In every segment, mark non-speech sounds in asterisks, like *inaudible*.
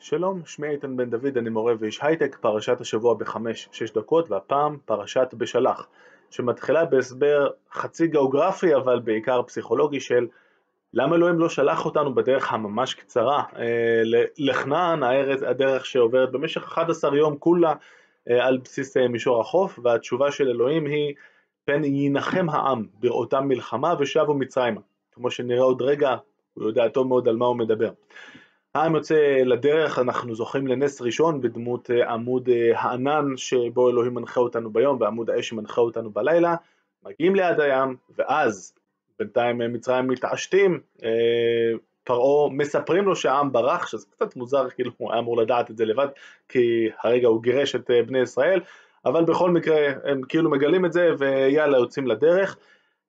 שלום, שמי איתן בן דוד, אני מורה ואיש הייטק, פרשת השבוע בחמש-שש דקות, והפעם פרשת בשלח, שמתחילה בהסבר חצי גיאוגרפי אבל בעיקר פסיכולוגי של למה אלוהים לא שלח אותנו בדרך הממש קצרה אה, לכנען, הדרך שעוברת במשך 11 יום כולה אה, על בסיס אה, מישור החוף, והתשובה של אלוהים היא פן ינחם העם בראותם מלחמה ושבו מצרימה. כמו שנראה עוד רגע, הוא יודע טוב מאוד על מה הוא מדבר. העם יוצא לדרך, אנחנו זוכים לנס ראשון בדמות אה, עמוד אה, הענן שבו אלוהים מנחה אותנו ביום ועמוד האש שמנחה אותנו בלילה, מגיעים ליד הים ואז בינתיים אה, מצרים מתעשתים, פרעה מספרים לו שהעם ברח, שזה קצת מוזר, כאילו הוא היה אמור לדעת את זה לבד, כי הרגע הוא גירש את בני ישראל, אבל בכל מקרה הם כאילו מגלים את זה ויאללה יוצאים לדרך.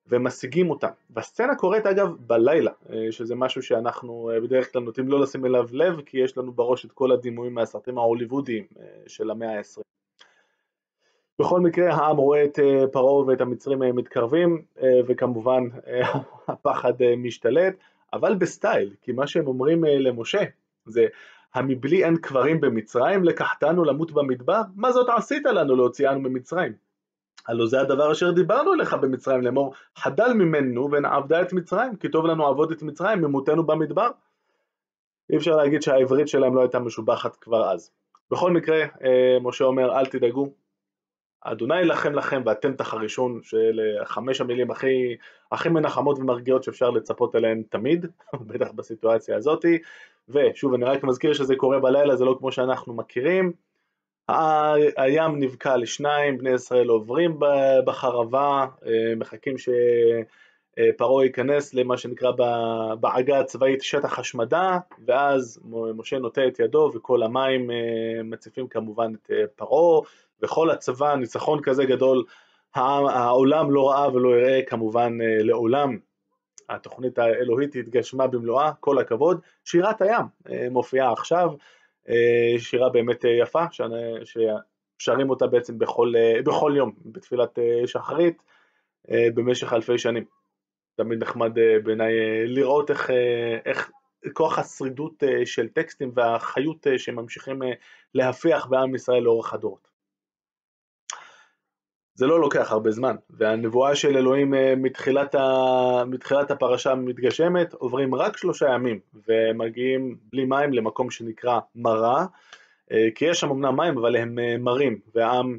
ומשיגים אותם. והסצנה קורית אגב בלילה, אה, שזה משהו שאנחנו אה, בדרך כלל נוטים לא לשים אליו לב, כי יש לנו בראש את כל הדימויים מהסרטים ההוליוודיים אה, של המאה ה-20. בכל מקרה העם רואה את פרעה ואת המצרים מתקרבים, וכמובן *laughs* הפחד משתלט, אבל בסטייל, כי מה שהם אומרים למשה זה המבלי אין קברים במצרים לקחתנו למות במדבר? מה זאת עשית לנו להוציאנו ממצרים? הלא זה הדבר אשר דיברנו אליך במצרים לאמור חדל ממנו ונעבדה את מצרים כי טוב לנו עבוד את מצרים ממותנו במדבר. אי אפשר להגיד שהעברית שלהם לא הייתה משובחת כבר אז. בכל מקרה אה, משה אומר אל תדאגו אדוני ילחם לכם ואתם תחרישון של חמש המילים הכי, הכי מנחמות ומרגיעות שאפשר לצפות אליהן תמיד, *laughs* בטח בסיטואציה הזאתי. ושוב אני רק מזכיר שזה קורה בלילה זה לא כמו שאנחנו מכירים הים נבקע לשניים, בני ישראל עוברים בחרבה, אה, מחכים שפרעה ייכנס למה שנקרא בעגה הצבאית שטח השמדה, ואז משה נוטה את ידו וכל המים אה, מציפים כמובן את אה, פרעה, וכל הצבא, ניצחון כזה גדול, העולם לא ראה ולא יראה כמובן לעולם. התוכנית האלוהית התגשמה במלואה, כל הכבוד. שירת הים מופיעה עכשיו. אה, שירה באמת אה, יפה, ששרים אותה בעצם בכל, אה, בכל יום בתפילת שחרית במשך אלפי שנים. תמיד נחמד בעיניי לראות איך, איך כוח השרידות של טקסטים והחיות שממשיכים להפיח בעם ישראל לאורך הדורות. זה לא לוקח הרבה זמן, והנבואה של אלוהים אה, מתחילת, ה... מתחילת הפרשה מתגשמת, עוברים רק שלושה ימים, ומגיעים בלי מים למקום שנקרא מרה, אה, כי יש שם אמנם מים, אבל הם אה, מרים, והעם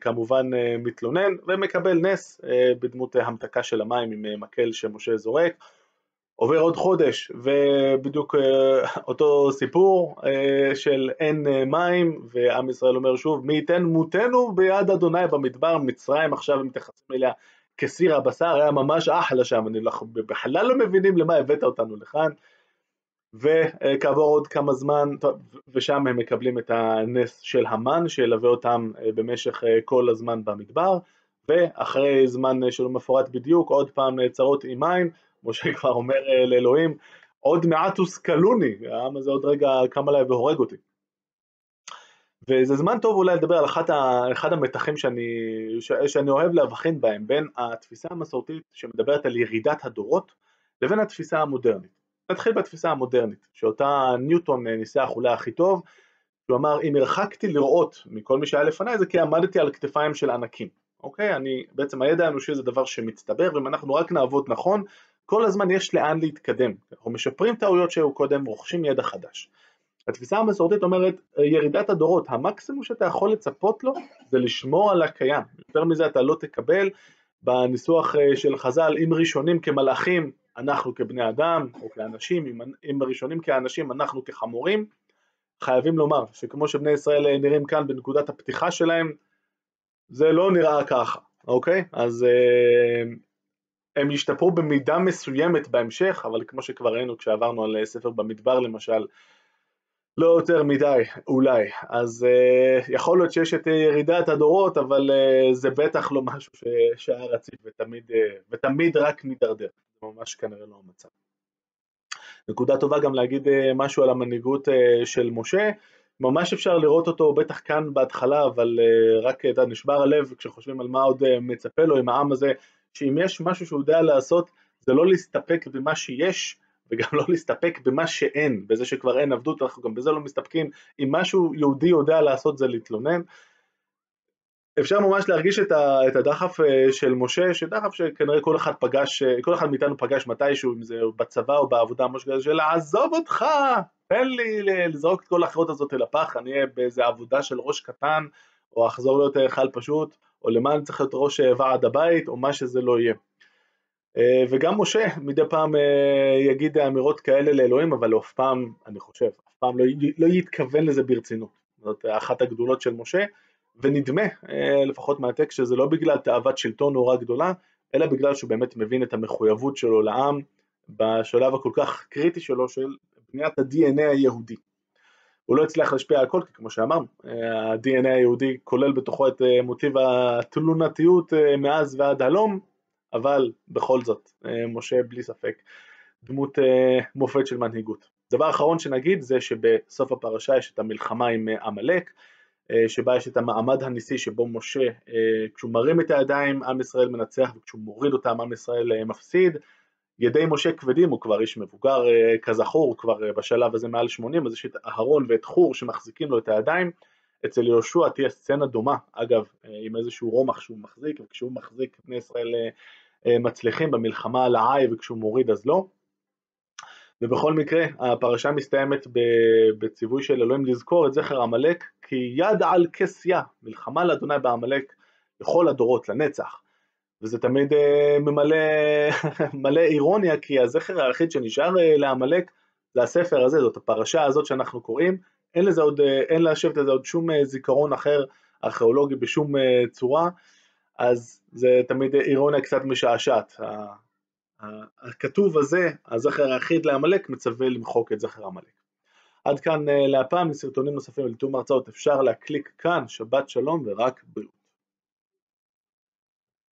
כמובן מתלונן, ומקבל נס בדמות המתקה של המים עם מקל שמשה זורק. עובר עוד חודש ובדיוק אה, אותו סיפור אה, של אין אה, מים ועם ישראל אומר שוב מי ייתן מותנו ביד אדוני במדבר מצרים עכשיו הם מתייחסים אליה כסיר הבשר היה ממש אחלה שם אני בכלל לא מבינים למה הבאת אותנו לכאן. וכעבור עוד כמה זמן ושם הם מקבלים את הנס של המן שילווה אותם במשך כל הזמן במדבר. ואחרי זמן שלא מפורט בדיוק עוד פעם צרות עם מים משה כבר אומר אה, לאלוהים, עוד מעט הושכלוני, העם הזה עוד רגע קם עליי והורג אותי. וזה זמן טוב אולי לדבר על אחת ה, אחד המתחים שאני, ש, שאני אוהב להבחין בהם, בין התפיסה המסורתית שמדברת על ירידת הדורות, לבין התפיסה המודרנית. נתחיל בתפיסה המודרנית, שאותה ניוטון אה, ניסח אולי הכי טוב, הוא אמר, אם הרחקתי לראות מכל מי שהיה לפניי זה כי עמדתי על כתפיים של ענקים. אוקיי? אני, בעצם הידע האנושי זה דבר שמצטבר, ואם אנחנו רק נעבוד נכון, כל הזמן יש לאן להתקדם, אנחנו משפרים טעויות שהיו קודם, רוכשים ידע חדש. התפיסה המסורתית אומרת ירידת הדורות, המקסימום שאתה יכול לצפות לו זה לשמור על הקיים, יותר מזה אתה לא תקבל בניסוח אה, של חז"ל אם ראשונים כמלאכים אנחנו כבני אדם או כאנשים, אם, ראשונים כאנשים אנחנו כחמורים, חייבים לומר שכמו שבני ישראל אה, נראים כאן בנקודת הפתיחה שלהם זה לא נראה ככה, אוקיי? אז אה, הם ישתפרו במידה מסוימת בהמשך, אבל כמו שכבר ראינו כשעברנו על ספר במדבר למשל, לא יותר מדי, אולי. אז uh, יכול להיות שיש את ירידת הדורות, אבל uh, זה בטח לא משהו שהיה רציף ותמיד, uh, ותמיד רק מידרדר. זה ממש כנראה לא המצב. נקודה טובה גם להגיד uh, משהו על המנהיגות uh, של משה. ממש אפשר לראות אותו בטח כאן בהתחלה, אבל uh, רק אתה נשבר הלב כשחושבים על מה עוד uh, מצפה לו עם העם הזה שאם יש משהו שהוא יודע לעשות זה לא להסתפק במה שיש וגם לא להסתפק במה שאין, בזה שכבר אין עבדות, אנחנו גם בזה לא מסתפקים, אם משהו יהודי יודע לעשות זה להתלונן. אפשר ממש להרגיש את, הדחף אה, של משה, שדחף שכנראה כל אחד פגש, אה, כל אחד מאיתנו פגש מתישהו, אם זה בצבא או בעבודה, משהו כזה, של עזוב אותך, תן לי לזרוק את כל האחרות הזאת אל הפח, אני אהיה באיזה עבודה של ראש קטן, או אחזור להיות חייל פשוט, או למה אני צריך להיות ראש ועד הבית, או מה שזה לא יהיה. אה, וגם משה מדי פעם אה, יגיד אמירות כאלה לאלוהים, אבל אף פעם, אני חושב, אף פעם לא, לא יתכוון לזה ברצינות. זאת אחת הגדולות של משה, ונדמה, אה, לפחות מהטקסט, שזה לא בגלל תאוות שלטון נורא גדולה, אלא בגלל שהוא באמת מבין את המחויבות שלו לעם בשלב הכל כך קריטי שלו של בניית ה-DNA היהודי. הוא לא הצליח להשפיע על הכל, כי כמו שאמרנו, ה-DNA היהודי כולל בתוכו את מוטיב התלונתיות מאז ועד הלום, אבל בכל זאת, אה, משה בלי ספק דמות אה, מופת של מנהיגות. דבר אחרון שנגיד זה שבסוף הפרשה יש את המלחמה עם אה, עמלק, שבה יש את המעמד הניסי שבו משה, כשהוא מרים את הידיים עם ישראל מנצח וכשהוא מוריד אותם עם ישראל מפסיד. ידי משה כבדים, הוא כבר איש מבוגר כזכור, הוא כבר בשלב הזה מעל 80, אז יש את אהרון ואת חור שמחזיקים לו את הידיים. אצל יהושע תהיה סצנה דומה, אגב, עם איזשהו רומח שהוא מחזיק, וכשהוא מחזיק בני ישראל אה, מצליחים במלחמה על העי וכשהוא מוריד אז לא. ובכל מקרה הפרשה מסתיימת בציווי של אלוהים לזכור את זכר עמלק כי יד על כסיה, מלחמה לאדוני בעמלק לכל הדורות, לנצח. וזה תמיד אה, ממלא *laughs* מלא אירוניה כי הזכר היחיד שנשאר אה, לעמלק זה הספר הזה, זאת הפרשה הזאת שאנחנו קוראים, אין לזה עוד, אין לשבת לזה עוד שום זיכרון אחר ארכיאולוגי בשום צורה, אז זה תמיד אירוניה קצת משעשעת. הכתוב הזה, הזכר היחיד לעמלק, מצווה למחוק את זכר עמלק. עד כאן אה, להפעם, לסרטונים נוספים ולתיאום הרצאות אפשר להקליק כאן, שבת שלום ורק בריאות.